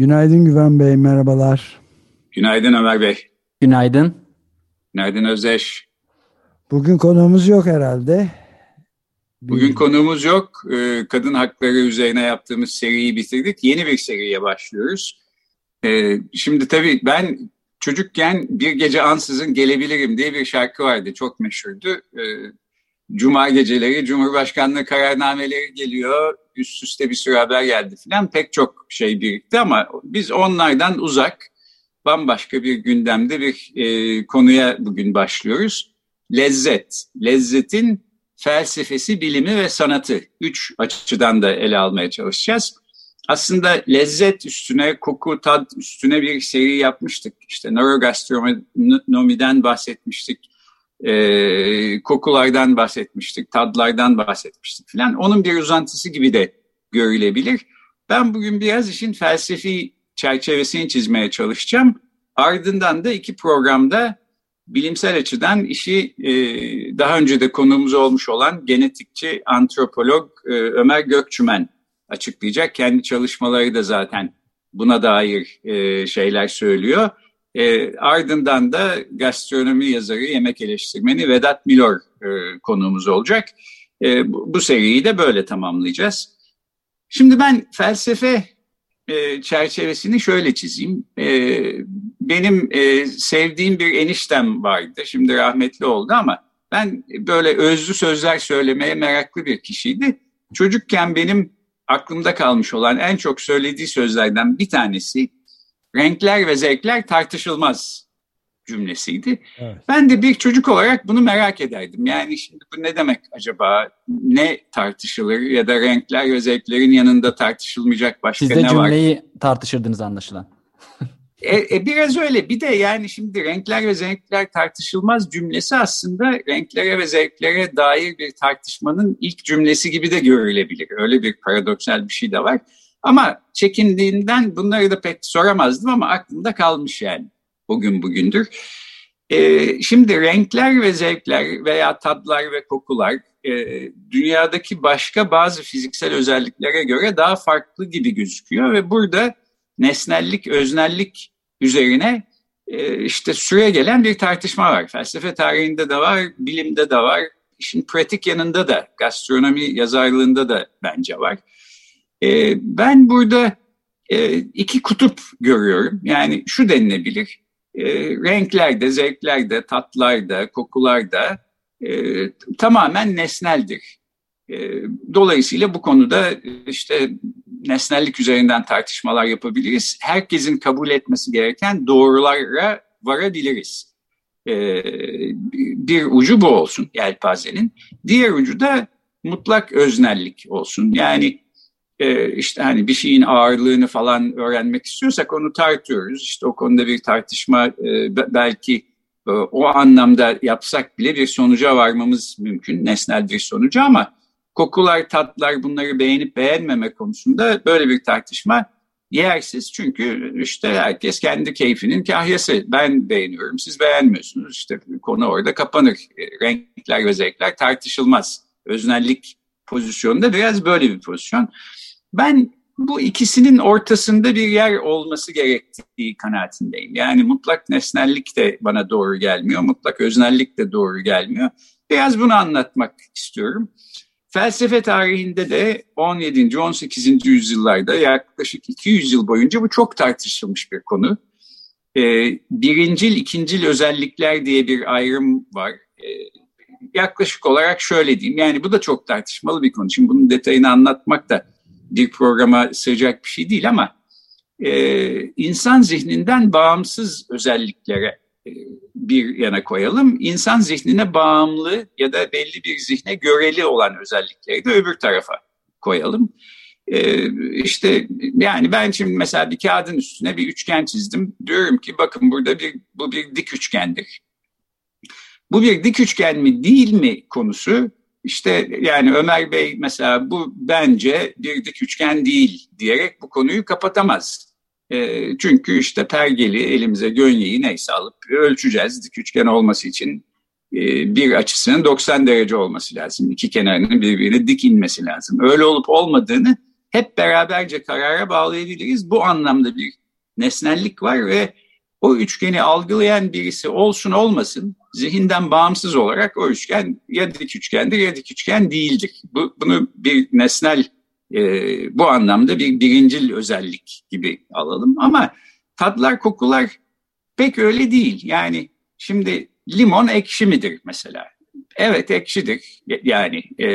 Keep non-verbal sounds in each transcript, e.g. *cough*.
Günaydın Güven Bey, merhabalar. Günaydın Ömer Bey. Günaydın. Günaydın Özdeş. Bugün konuğumuz yok herhalde. Bugün konuğumuz yok. Ee, kadın hakları üzerine yaptığımız seriyi bitirdik. Yeni bir seriye başlıyoruz. Ee, şimdi tabii ben çocukken bir gece ansızın gelebilirim diye bir şarkı vardı. Çok meşhurdu. Ee, Cuma geceleri Cumhurbaşkanlığı kararnameleri geliyor. Üst üste bir sürü haber geldi filan. Pek çok şey birikti ama biz onlardan uzak bambaşka bir gündemde bir e, konuya bugün başlıyoruz. Lezzet. Lezzetin felsefesi, bilimi ve sanatı. Üç açıdan da ele almaya çalışacağız aslında lezzet üstüne, koku, tad üstüne bir seri yapmıştık. İşte nörogastronomiden bahsetmiştik, e, kokulardan bahsetmiştik, tadlardan bahsetmiştik filan. Onun bir uzantısı gibi de görülebilir. Ben bugün biraz işin felsefi çerçevesini çizmeye çalışacağım. Ardından da iki programda bilimsel açıdan işi e, daha önce de konuğumuz olmuş olan genetikçi, antropolog e, Ömer Gökçümen açıklayacak. Kendi çalışmaları da zaten buna dair e, şeyler söylüyor. E, ardından da gastronomi yazarı, yemek eleştirmeni Vedat Milor e, konuğumuz olacak. E, bu, bu seriyi de böyle tamamlayacağız. Şimdi ben felsefe e, çerçevesini şöyle çizeyim. E, benim e, sevdiğim bir eniştem vardı. Şimdi rahmetli oldu ama ben böyle özlü sözler söylemeye meraklı bir kişiydi. Çocukken benim aklımda kalmış olan en çok söylediği sözlerden bir tanesi renkler ve zevkler tartışılmaz cümlesiydi. Evet. Ben de bir çocuk olarak bunu merak ederdim. Yani şimdi bu ne demek acaba? Ne tartışılır ya da renkler ve zevklerin yanında tartışılmayacak başka Siz ne var? Siz de cümleyi tartışırdınız anlaşılan. E, e, biraz öyle. Bir de yani şimdi renkler ve zevkler tartışılmaz cümlesi aslında renklere ve zevklere dair bir tartışmanın ilk cümlesi gibi de görülebilir. Öyle bir paradoksal bir şey de var. Ama çekindiğinden bunları da pek soramazdım ama aklımda kalmış yani. Bugün bugündür. E, şimdi renkler ve zevkler veya tadlar ve kokular e, dünyadaki başka bazı fiziksel özelliklere göre daha farklı gibi gözüküyor ve burada nesnellik, öznellik üzerine e, işte süre gelen bir tartışma var. Felsefe tarihinde de var, bilimde de var. İşin pratik yanında da, gastronomi yazarlığında da bence var. E, ben burada e, iki kutup görüyorum. Yani şu denilebilir, e, renklerde, zevklerde, tatlarda, kokularda e, tamamen nesneldir. E, dolayısıyla bu konuda işte nesnellik üzerinden tartışmalar yapabiliriz. Herkesin kabul etmesi gereken doğrulara varabiliriz. Ee, bir ucu bu olsun yelpazenin. Diğer ucu da mutlak öznellik olsun. Yani e, işte hani bir şeyin ağırlığını falan öğrenmek istiyorsak onu tartıyoruz. İşte o konuda bir tartışma e, belki e, o anlamda yapsak bile bir sonuca varmamız mümkün. Nesnel bir sonuca ama kokular, tatlar bunları beğenip beğenmeme konusunda böyle bir tartışma yersiz. Çünkü işte herkes kendi keyfinin kahyası. Ben beğeniyorum, siz beğenmiyorsunuz. İşte konu orada kapanır. E, renkler ve zevkler tartışılmaz. Öznellik pozisyonunda biraz böyle bir pozisyon. Ben bu ikisinin ortasında bir yer olması gerektiği kanaatindeyim. Yani mutlak nesnellik de bana doğru gelmiyor, mutlak öznellik de doğru gelmiyor. Biraz bunu anlatmak istiyorum. Felsefe tarihinde de 17. 18. yüzyıllarda yaklaşık 200 yıl boyunca bu çok tartışılmış bir konu. Ee, birincil, ikincil özellikler diye bir ayrım var. Ee, yaklaşık olarak şöyle diyeyim, yani bu da çok tartışmalı bir konu. Şimdi bunun detayını anlatmak da bir programa sığacak bir şey değil ama e, insan zihninden bağımsız özelliklere e, bir yana koyalım. İnsan zihnine bağımlı ya da belli bir zihne göreli olan özellikleri de öbür tarafa koyalım. e, işte yani ben şimdi mesela bir kağıdın üstüne bir üçgen çizdim. Diyorum ki bakın burada bir bu bir dik üçgendir. Bu bir dik üçgen mi değil mi konusu işte yani Ömer Bey mesela bu bence bir dik üçgen değil diyerek bu konuyu kapatamaz. E, çünkü işte pergeli elimize gönyeyi neyse alıp ölçeceğiz dik üçgen olması için e, bir açısının 90 derece olması lazım. İki kenarının birbirine dik inmesi lazım. Öyle olup olmadığını hep beraberce karara bağlayabiliriz. Bu anlamda bir nesnellik var ve o üçgeni algılayan birisi olsun olmasın zihinden bağımsız olarak o üçgen ya dik üçgendir ya dik üçgen değildir. Bu, bunu bir nesnel e, bu anlamda bir birincil özellik gibi alalım ama tatlar kokular pek öyle değil. Yani şimdi limon ekşi midir mesela? Evet ekşidir. Yani e,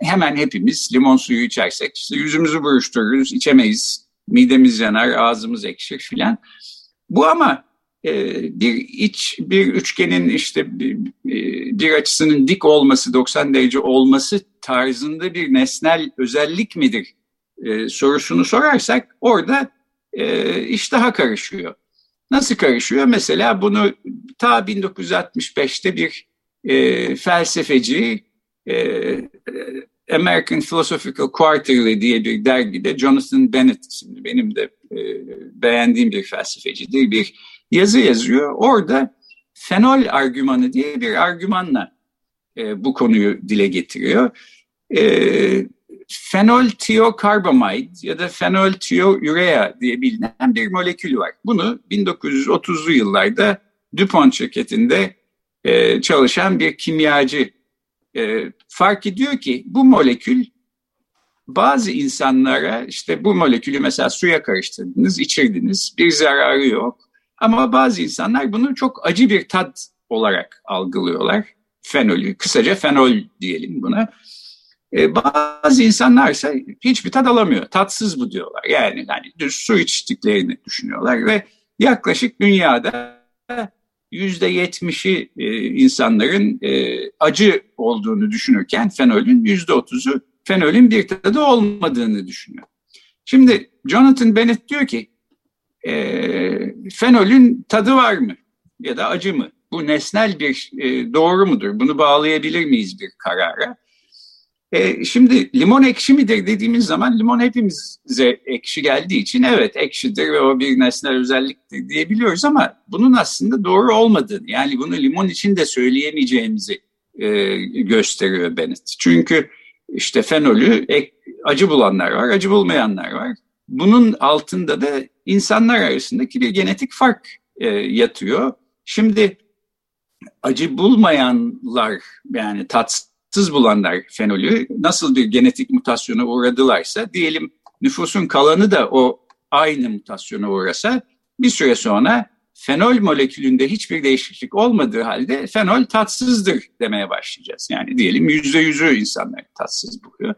hemen hepimiz limon suyu içersek işte yüzümüzü buruştururuz, içemeyiz. Midemiz yanar, ağzımız ekşir filan. Bu ama e, bir iç bir üçgenin işte bir, bir açısının dik olması 90 derece olması tarzında bir nesnel özellik midir e, sorusunu sorarsak orada e, iş daha karışıyor. Nasıl karışıyor? Mesela bunu ta 1965'te bir e, felsefeci e, American Philosophical Quarterly diye bir dergide Jonathan Bennett isimli benim de e, beğendiğim bir felsefecidir. Bir yazı yazıyor. Orada fenol argümanı diye bir argümanla e, bu konuyu dile getiriyor. E, fenol tiokarbamid ya da fenol tiourea diye bilinen bir molekül var. Bunu 1930'lu yıllarda DuPont şirketinde çalışan bir kimyacı e, fark ediyor ki bu molekül bazı insanlara işte bu molekülü mesela suya karıştırdınız, içirdiniz, bir zararı yok. Ama bazı insanlar bunu çok acı bir tat olarak algılıyorlar. Fenolü, kısaca fenol diyelim buna. E, bazı insanlar ise hiçbir tat alamıyor. Tatsız bu diyorlar. Yani, yani düz su içtiklerini düşünüyorlar ve yaklaşık dünyada yüzde yetmişi e, insanların e, acı olduğunu düşünürken fenolün yüzde otuzu fenolün bir tadı olmadığını düşünüyor. Şimdi Jonathan Bennett diyor ki e, fenolün tadı var mı ya da acı mı? Bu nesnel bir doğru mudur? Bunu bağlayabilir miyiz bir karara? E, şimdi limon ekşi midir dediğimiz zaman limon hepimize ekşi geldiği için evet ekşidir ve o bir nesnel özelliktir diyebiliyoruz ama bunun aslında doğru olmadığını yani bunu limon için de söyleyemeyeceğimizi e, gösteriyor Bennett. Çünkü işte fenolü ek, acı bulanlar var, acı bulmayanlar var. Bunun altında da insanlar arasındaki bir genetik fark e, yatıyor. Şimdi acı bulmayanlar yani tatsız bulanlar fenolü nasıl bir genetik mutasyona uğradılarsa diyelim nüfusun kalanı da o aynı mutasyona uğrasa bir süre sonra fenol molekülünde hiçbir değişiklik olmadığı halde fenol tatsızdır demeye başlayacağız. Yani diyelim yüzde yüzü insanlar tatsız buluyor.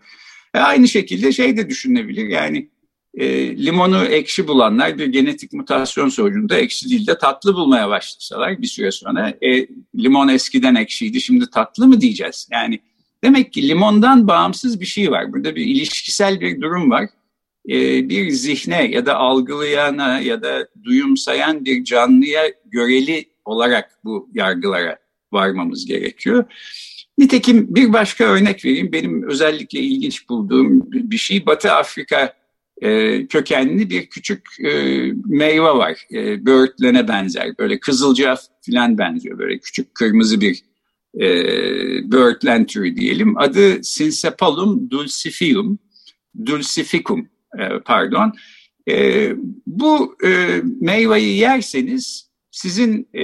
E aynı şekilde şey de düşünebilir yani e, limonu ekşi bulanlar bir genetik mutasyon sonucunda ekşi değil de tatlı bulmaya başlasalar bir süre sonra e, limon eskiden ekşiydi şimdi tatlı mı diyeceğiz? Yani demek ki limondan bağımsız bir şey var. Burada bir ilişkisel bir durum var. E, bir zihne ya da algılayana ya da duyumsayan bir canlıya göreli olarak bu yargılara varmamız gerekiyor. Nitekim bir başka örnek vereyim. Benim özellikle ilginç bulduğum bir şey Batı Afrika e, kökenli bir küçük e, meyve var. E, böğürtlene benzer. Böyle kızılca falan benziyor. Böyle küçük kırmızı bir e, böğürtlen türü diyelim. Adı Sinsepalum dulcifium, dulcificum e, pardon. E, bu e, meyveyi yerseniz sizin e,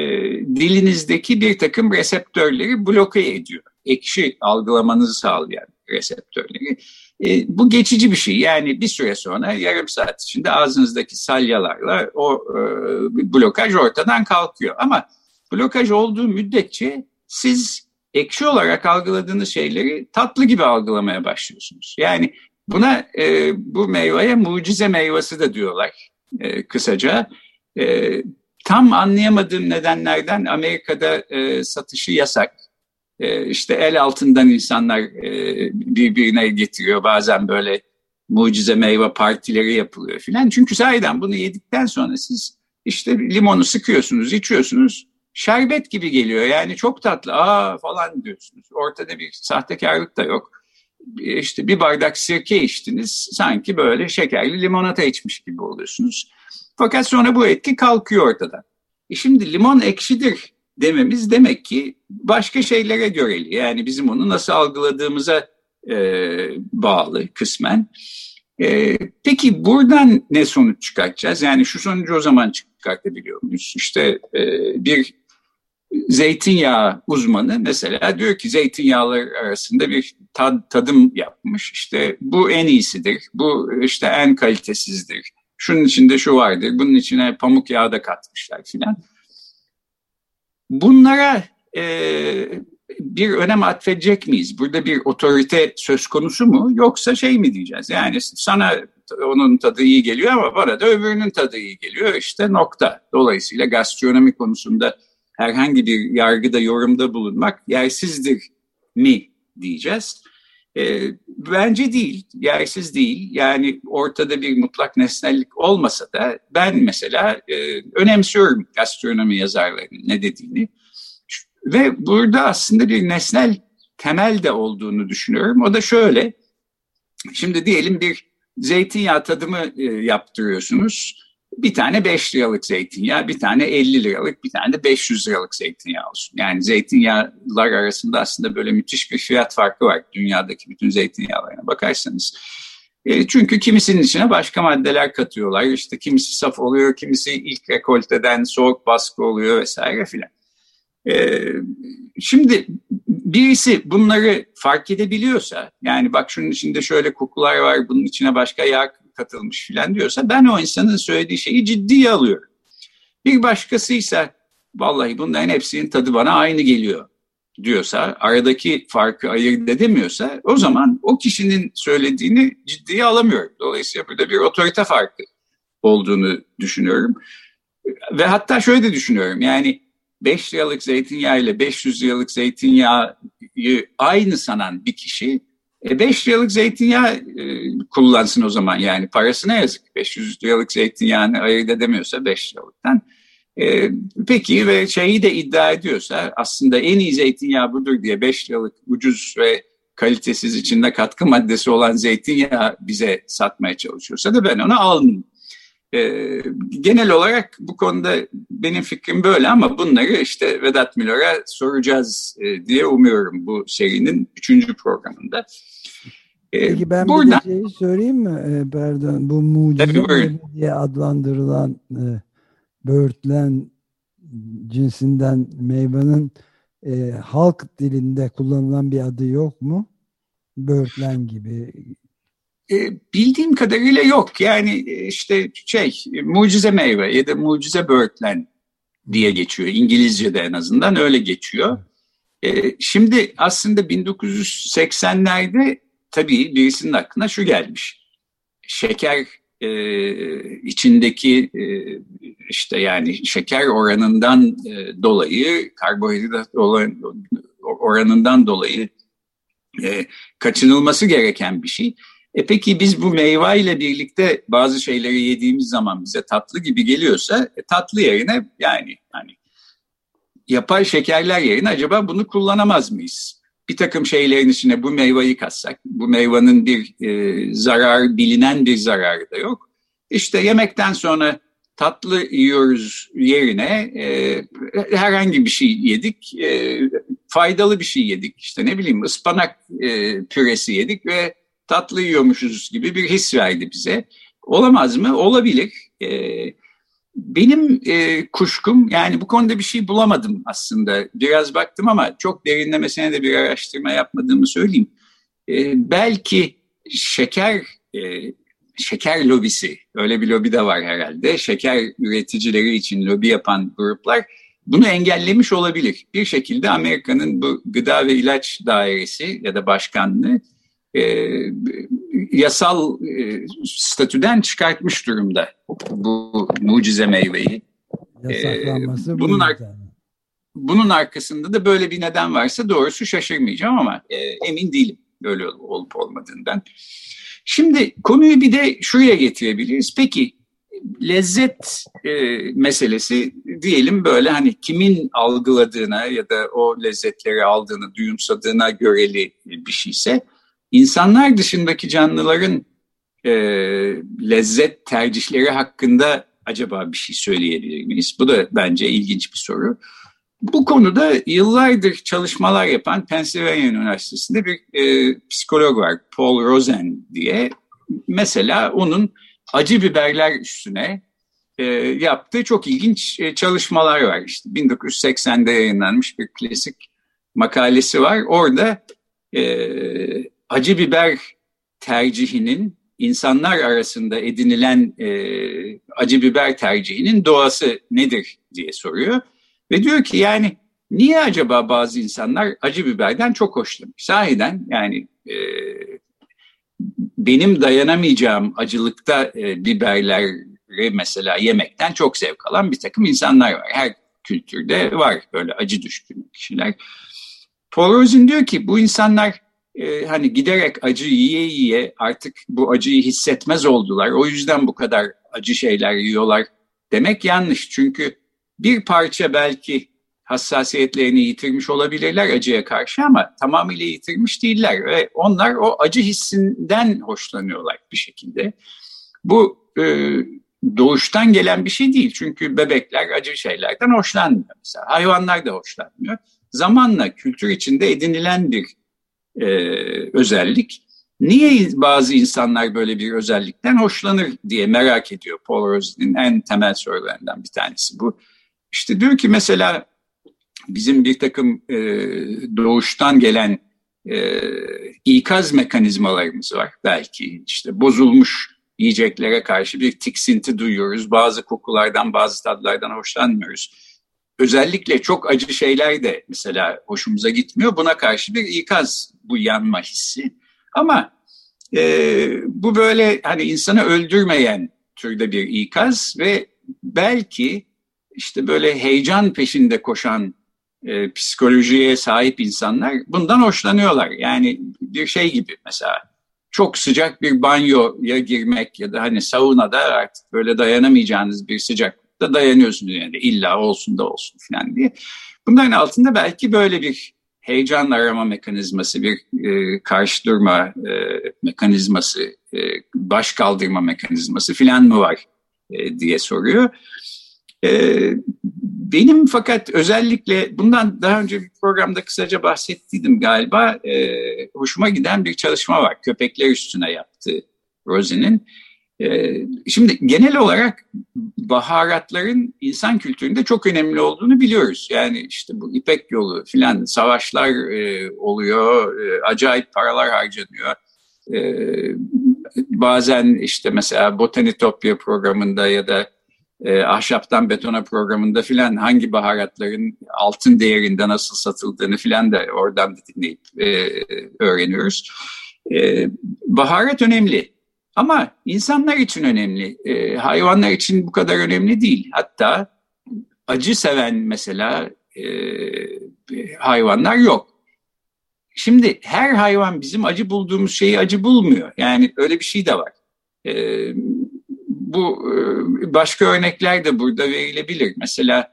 dilinizdeki bir takım reseptörleri bloke ediyor. Ekşi algılamanızı sağlayan reseptörleri. E, bu geçici bir şey. Yani bir süre sonra yarım saat içinde ağzınızdaki salyalarla o e, blokaj ortadan kalkıyor. Ama blokaj olduğu müddetçe siz ekşi olarak algıladığınız şeyleri tatlı gibi algılamaya başlıyorsunuz. Yani buna e, bu meyveye mucize meyvesi de diyorlar e, kısaca. E, tam anlayamadığım nedenlerden Amerika'da e, satışı yasak. E, işte el altından insanlar e, birbirine getiriyor. Bazen böyle mucize meyve partileri yapılıyor filan. Çünkü sahiden bunu yedikten sonra siz işte limonu sıkıyorsunuz, içiyorsunuz. Şerbet gibi geliyor. Yani çok tatlı. Aa falan diyorsunuz. Ortada bir sahtekarlık da yok. İşte bir bardak sirke içtiniz. Sanki böyle şekerli limonata içmiş gibi oluyorsunuz. Fakat sonra bu etki kalkıyor ortada. E şimdi limon ekşidir dememiz demek ki başka şeylere göreli. Yani bizim onu nasıl algıladığımıza e, bağlı kısmen. E, peki buradan ne sonuç çıkartacağız? Yani şu sonucu o zaman çıkartabiliyor muyuz? İşte e, bir zeytinyağı uzmanı mesela diyor ki zeytinyağlar arasında bir tad, tadım yapmış. İşte bu en iyisidir, bu işte en kalitesizdir. Şunun içinde şu vardır, bunun içine pamuk yağı da katmışlar filan. Bunlara e, bir önem atfedecek miyiz? Burada bir otorite söz konusu mu? Yoksa şey mi diyeceğiz? Yani sana onun tadı iyi geliyor ama bana da öbürünün tadı iyi geliyor. İşte nokta. Dolayısıyla gastronomi konusunda herhangi bir yargıda, yorumda bulunmak yersizdir mi diyeceğiz. E, bence değil, yersiz değil. Yani ortada bir mutlak nesnellik olmasa da ben mesela e, önemsiyorum gastronomi yazarlarının ne dediğini. Ve burada aslında bir nesnel temel de olduğunu düşünüyorum. O da şöyle, şimdi diyelim bir zeytinyağı tadımı e, yaptırıyorsunuz. Bir tane 5 liralık zeytinyağı, bir tane 50 liralık, bir tane de 500 liralık zeytinyağı olsun. Yani zeytinyağlar arasında aslında böyle müthiş bir fiyat farkı var dünyadaki bütün zeytinyağlarına bakarsanız. E, çünkü kimisinin içine başka maddeler katıyorlar. İşte kimisi saf oluyor, kimisi ilk rekolteden soğuk baskı oluyor vesaire filan. E, şimdi birisi bunları fark edebiliyorsa, yani bak şunun içinde şöyle kokular var, bunun içine başka yağ katılmış filan diyorsa ben o insanın söylediği şeyi ciddiye alıyorum. Bir başkası ise vallahi bunların hepsinin tadı bana aynı geliyor diyorsa, aradaki farkı ayırt edemiyorsa o zaman o kişinin söylediğini ciddiye alamıyorum. Dolayısıyla burada bir otorite farkı olduğunu düşünüyorum. Ve hatta şöyle de düşünüyorum yani 5 liralık zeytinyağı ile 500 liralık zeytinyağı aynı sanan bir kişi 5 e, liralık zeytinyağı e, kullansın o zaman yani parasına yazık. 500 liralık zeytinyağını ayırt edemiyorsa 5 liralıktan. E, peki ve şeyi de iddia ediyorsa aslında en iyi zeytinyağı budur diye 5 liralık ucuz ve kalitesiz içinde katkı maddesi olan zeytinyağı bize satmaya çalışıyorsa da ben onu almayayım. E, genel olarak bu konuda benim fikrim böyle ama bunları işte Vedat Milor'a soracağız e, diye umuyorum bu serinin üçüncü programında. E, Peki ben Buradan, bir şeyi söyleyeyim mi? E, pardon, bu mucize diye adlandırılan e, böğürtlen cinsinden meyvenin e, halk dilinde kullanılan bir adı yok mu? Böğürtlen gibi bildiğim kadarıyla yok. Yani e, işte şey mucize meyve ya da mucize böğürtlen diye geçiyor. İngilizce'de en azından öyle geçiyor. E, şimdi aslında 1980'lerde tabii birisinin aklına şu gelmiş. Şeker e, içindeki e, işte yani şeker oranından e, dolayı karbonhidrat oranından dolayı e, kaçınılması gereken bir şey. E peki biz bu meyve ile birlikte bazı şeyleri yediğimiz zaman bize tatlı gibi geliyorsa e, tatlı yerine yani hani yapay şekerler yerine acaba bunu kullanamaz mıyız? Bir takım şeylerin içine bu meyveyi katsak, bu meyvanın bir e, zarar, bilinen bir zararı da yok. İşte yemekten sonra tatlı yiyoruz yerine e, herhangi bir şey yedik, e, faydalı bir şey yedik. İşte ne bileyim ıspanak e, püresi yedik ve tatlı yiyormuşuz gibi bir his verdi bize. Olamaz mı? Olabilir. E, benim e, kuşkum yani bu konuda bir şey bulamadım aslında. Biraz baktım ama çok derinlemesine de bir araştırma yapmadığımı söyleyeyim. E, belki şeker e, şeker lobisi, öyle bir lobi de var herhalde. Şeker üreticileri için lobi yapan gruplar bunu engellemiş olabilir. Bir şekilde Amerika'nın bu gıda ve ilaç dairesi ya da başkanlığı e, yasal e, statüden çıkartmış durumda bu mucize meyveyi. E, bunun, ar bunun arkasında da böyle bir neden varsa doğrusu şaşırmayacağım ama e, emin değilim böyle olup olmadığından. Şimdi konuyu bir de şuraya getirebiliriz. Peki lezzet e, meselesi diyelim böyle hani kimin algıladığına ya da o lezzetleri aldığını, duyumsadığına göreli bir şeyse insanlar dışındaki canlıların e, lezzet tercihleri hakkında acaba bir şey söyleyebilir miyiz? Bu da bence ilginç bir soru. Bu konuda yıllardır çalışmalar yapan Pennsylvania Üniversitesi'nde bir e, psikolog var, Paul Rosen diye. Mesela onun acı biberler üstüne e, yaptığı çok ilginç e, çalışmalar var. İşte 1980'de yayınlanmış bir klasik makalesi var. Orada e, acı biber tercihinin insanlar arasında edinilen e, acı biber tercihinin doğası nedir diye soruyor. Ve diyor ki yani niye acaba bazı insanlar acı biberden çok hoşlanır? Sahiden yani e, benim dayanamayacağım acılıkta e, biberleri mesela yemekten çok zevk alan bir takım insanlar var. Her kültürde var böyle acı düşkün kişiler. Rosen diyor ki bu insanlar e, hani giderek acı yiye yiye artık bu acıyı hissetmez oldular. O yüzden bu kadar acı şeyler yiyorlar demek yanlış. Çünkü bir parça belki hassasiyetlerini yitirmiş olabilirler acıya karşı ama tamamıyla yitirmiş değiller ve onlar o acı hissinden hoşlanıyorlar bir şekilde. Bu e, doğuştan gelen bir şey değil çünkü bebekler acı şeylerden hoşlanmıyor mesela hayvanlar da hoşlanmıyor. Zamanla kültür içinde edinilen bir e, özellik. Niye bazı insanlar böyle bir özellikten hoşlanır diye merak ediyor Paul Rosen'in en temel sorularından bir tanesi bu. İşte diyor ki mesela bizim bir takım e, doğuştan gelen e, ikaz mekanizmalarımız var belki. işte bozulmuş yiyeceklere karşı bir tiksinti duyuyoruz. Bazı kokulardan, bazı tadlardan hoşlanmıyoruz. Özellikle çok acı şeyler de mesela hoşumuza gitmiyor. Buna karşı bir ikaz bu yanma hissi. Ama e, bu böyle hani insanı öldürmeyen türde bir ikaz ve belki işte böyle heyecan peşinde koşan e, psikolojiye sahip insanlar bundan hoşlanıyorlar. Yani bir şey gibi mesela çok sıcak bir banyoya girmek ya da hani saunada artık böyle dayanamayacağınız bir sıcaklıkta dayanıyorsunuz yani illa olsun da olsun falan diye. Bunların altında belki böyle bir heyecan arama mekanizması, bir e, karşı durma e, mekanizması, e, baş kaldırma mekanizması filan mı var e, diye soruyor. E, benim fakat özellikle bundan daha önce bir programda kısaca bahsettiydim galiba. E, hoşuma giden bir çalışma var. Köpekler üstüne yaptı Rosie'nin. E, şimdi genel olarak baharatların insan kültüründe çok önemli olduğunu biliyoruz. Yani işte bu İpek yolu filan savaşlar e, oluyor, e, acayip paralar harcanıyor. E, bazen işte mesela Botanitopya programında ya da ahşaptan betona programında filan hangi baharatların altın değerinde nasıl satıldığını filan da oradan dinleyip öğreniyoruz. Baharat önemli ama insanlar için önemli. E, hayvanlar için bu kadar önemli değil. Hatta acı seven mesela e, hayvanlar yok. Şimdi her hayvan bizim acı bulduğumuz şeyi acı bulmuyor. Yani öyle bir şey de var. E, bu başka örnekler de burada verilebilir. Mesela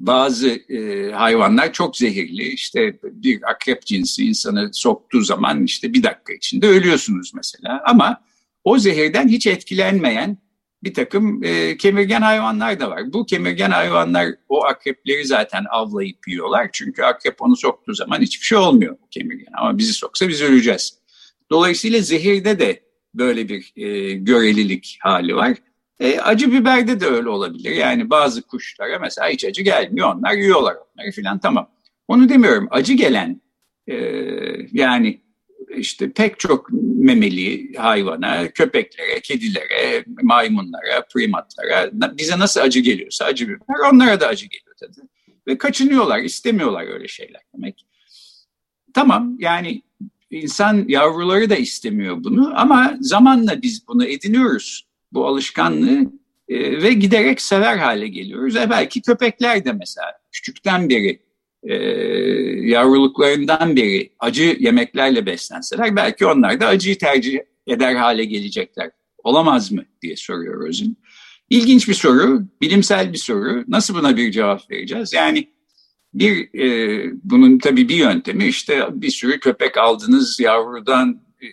bazı e, hayvanlar çok zehirli. İşte bir akrep cinsi insanı soktuğu zaman işte bir dakika içinde ölüyorsunuz mesela. Ama o zehirden hiç etkilenmeyen bir takım e, kemirgen hayvanlar da var. Bu kemirgen hayvanlar o akrepleri zaten avlayıp yiyorlar. Çünkü akrep onu soktuğu zaman hiçbir şey olmuyor o kemirgen. Ama bizi soksa biz öleceğiz. Dolayısıyla zehirde de böyle bir e, görelilik hali var. E, acı biberde de öyle olabilir. Yani bazı kuşlara mesela hiç acı gelmiyor. Onlar yiyorlar onları filan tamam. Onu demiyorum. Acı gelen e, yani işte pek çok memeli hayvana, köpeklere, kedilere, maymunlara, primatlara bize nasıl acı geliyorsa acı biber onlara da acı geliyor tabii. Ve kaçınıyorlar, istemiyorlar öyle şeyler demek. Tamam yani insan yavruları da istemiyor bunu ama zamanla biz bunu ediniyoruz bu alışkanlığı e, ve giderek sever hale geliyoruz. E belki köpekler de mesela küçükten beri e, yavruluklarından beri acı yemeklerle beslenseler belki onlar da acıyı tercih eder hale gelecekler. Olamaz mı diye soruyor Özün. İlginç bir soru, bilimsel bir soru. Nasıl buna bir cevap vereceğiz? Yani bir e, bunun tabii bir yöntemi işte bir sürü köpek aldınız yavrudan e,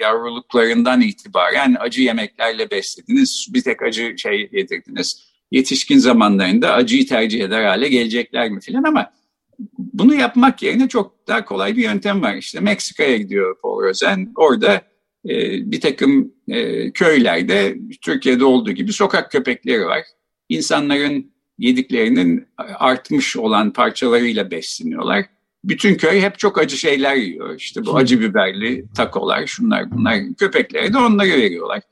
yavruluklarından itibaren acı yemeklerle beslediniz. Bir tek acı şey yedirdiniz. Yetişkin zamanlarında acıyı tercih eder hale gelecekler mi filan ama bunu yapmak yerine çok daha kolay bir yöntem var. İşte Meksika'ya gidiyor Paul Rosen. Orada e, bir takım e, köylerde Türkiye'de olduğu gibi sokak köpekleri var. İnsanların yediklerinin artmış olan parçalarıyla besleniyorlar. Bütün köy hep çok acı şeyler yiyor. İşte bu acı biberli takolar, şunlar bunlar. Köpeklere de onları veriyorlar.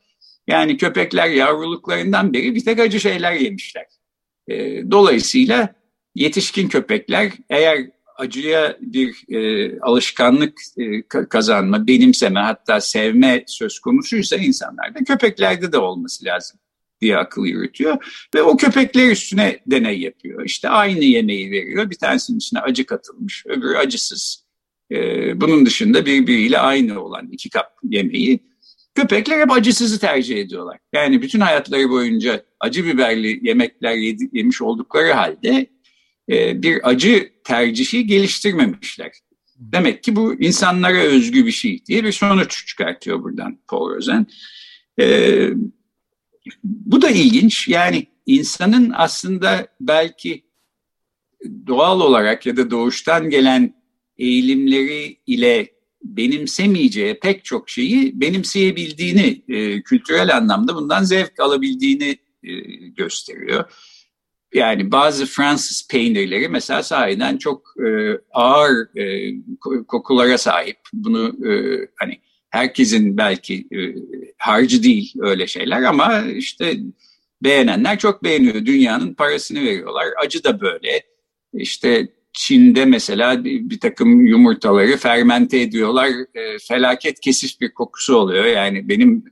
Yani köpekler yavruluklarından beri bir tek acı şeyler yemişler. E, dolayısıyla yetişkin köpekler eğer acıya bir e, alışkanlık e, kazanma, benimseme hatta sevme söz konusuysa insanlarda köpeklerde de olması lazım diye akıl yürütüyor. Ve o köpekler üstüne deney yapıyor. İşte aynı yemeği veriyor. Bir tanesinin içine acı katılmış, öbürü acısız. Ee, bunun dışında birbiriyle aynı olan iki kap yemeği. Köpekler hep acısızı tercih ediyorlar. Yani bütün hayatları boyunca acı biberli yemekler yedi, yemiş oldukları halde e, bir acı tercihi geliştirmemişler. Demek ki bu insanlara özgü bir şey diye bir sonuç çıkartıyor buradan Paul Rosen. Ee, bu da ilginç. Yani insanın aslında belki doğal olarak ya da doğuştan gelen eğilimleri ile benimsemeyeceği pek çok şeyi benimseyebildiğini, e, kültürel anlamda bundan zevk alabildiğini e, gösteriyor. Yani bazı Fransız peynirleri mesela sahiden çok e, ağır e, kokulara sahip. Bunu e, hani herkesin belki e, harcı değil öyle şeyler ama işte beğenenler çok beğeniyor. Dünyanın parasını veriyorlar. Acı da böyle. İşte Çin'de mesela bir, bir takım yumurtaları fermente ediyorlar. E, felaket kesif bir kokusu oluyor. Yani benim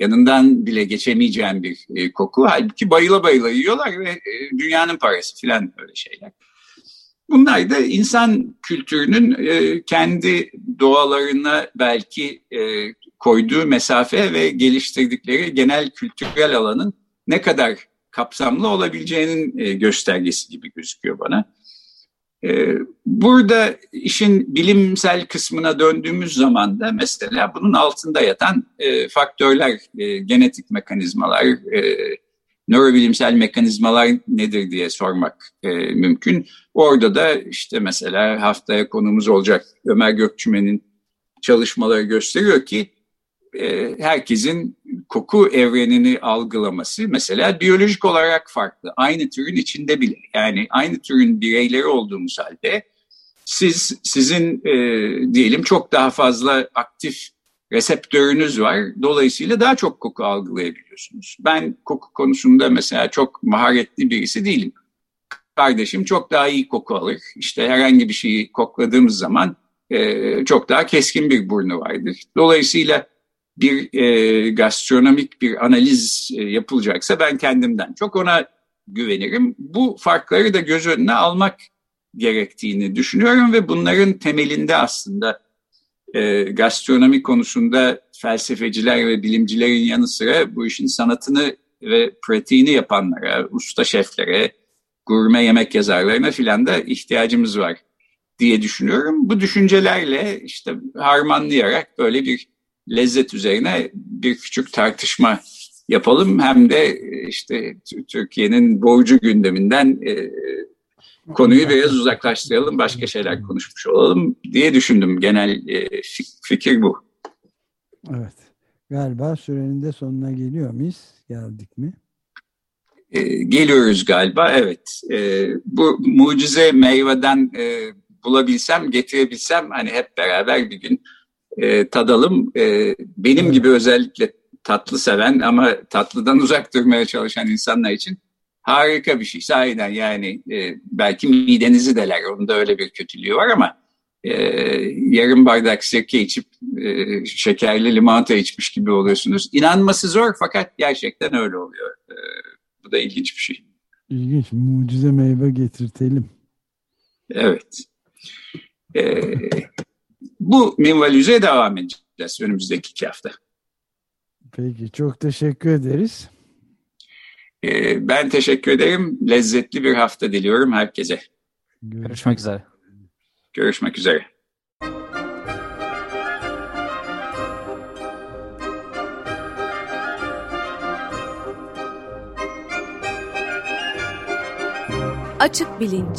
yanından bile geçemeyeceğim bir e, koku. Halbuki bayıla bayıla yiyorlar ve e, dünyanın parası falan öyle şeyler. Bunlar da insan kültürünün e, kendi doğalarına belki e, koyduğu mesafe ve geliştirdikleri genel kültürel alanın ne kadar kapsamlı olabileceğinin e, göstergesi gibi gözüküyor bana. E, burada işin bilimsel kısmına döndüğümüz zaman da mesela bunun altında yatan e, faktörler, e, genetik mekanizmalar, e, nörobilimsel mekanizmalar nedir diye sormak mümkün. Orada da işte mesela haftaya konumuz olacak Ömer Gökçümen'in çalışmaları gösteriyor ki e, herkesin koku evrenini algılaması mesela biyolojik olarak farklı. Aynı türün içinde bile yani aynı türün bireyleri olduğumuz halde siz sizin e, diyelim çok daha fazla aktif reseptörünüz var. Dolayısıyla daha çok koku algılayabiliyorsunuz. Ben koku konusunda mesela çok maharetli birisi değilim. Kardeşim çok daha iyi koku alır. İşte herhangi bir şeyi kokladığımız zaman e, çok daha keskin bir burnu vardır. Dolayısıyla bir e, gastronomik bir analiz e, yapılacaksa ben kendimden çok ona güvenirim. Bu farkları da göz önüne almak gerektiğini düşünüyorum ve bunların temelinde aslında e, gastronomi konusunda felsefeciler ve bilimcilerin yanı sıra bu işin sanatını ve pratiğini yapanlara, usta şeflere, gurme yemek yazarlarına filan da ihtiyacımız var diye düşünüyorum. Bu düşüncelerle işte harmanlayarak böyle bir lezzet üzerine bir küçük tartışma yapalım. Hem de işte Türkiye'nin borcu gündeminden e, konuyu biraz uzaklaştıralım, başka şeyler konuşmuş olalım diye düşündüm. Genel e, fikir bu. Evet. Galiba sürenin de sonuna geliyor muyuz? Geldik mi? E, geliyoruz galiba, evet. E, bu mucize meyveden e, bulabilsem, getirebilsem hani hep beraber bir gün e, tadalım. E, benim gibi özellikle tatlı seven ama tatlıdan *laughs* uzak durmaya çalışan insanlar için harika bir şey. Sahiden yani e, belki midenizi deler. Onun da öyle bir kötülüğü var ama e, yarım bardak sirke içip e, şekerli limonata içmiş gibi oluyorsunuz. İnanması zor fakat gerçekten öyle oluyor. E, bu da ilginç bir şey. İlginç. Mucize meyve getirtelim. Evet. E, bu minvalüze devam edeceğiz önümüzdeki iki hafta. Peki çok teşekkür ederiz. Ee, ben teşekkür ederim. Lezzetli bir hafta diliyorum herkese. Görüşmek üzere. Görüşmek üzere. Açık Bilinç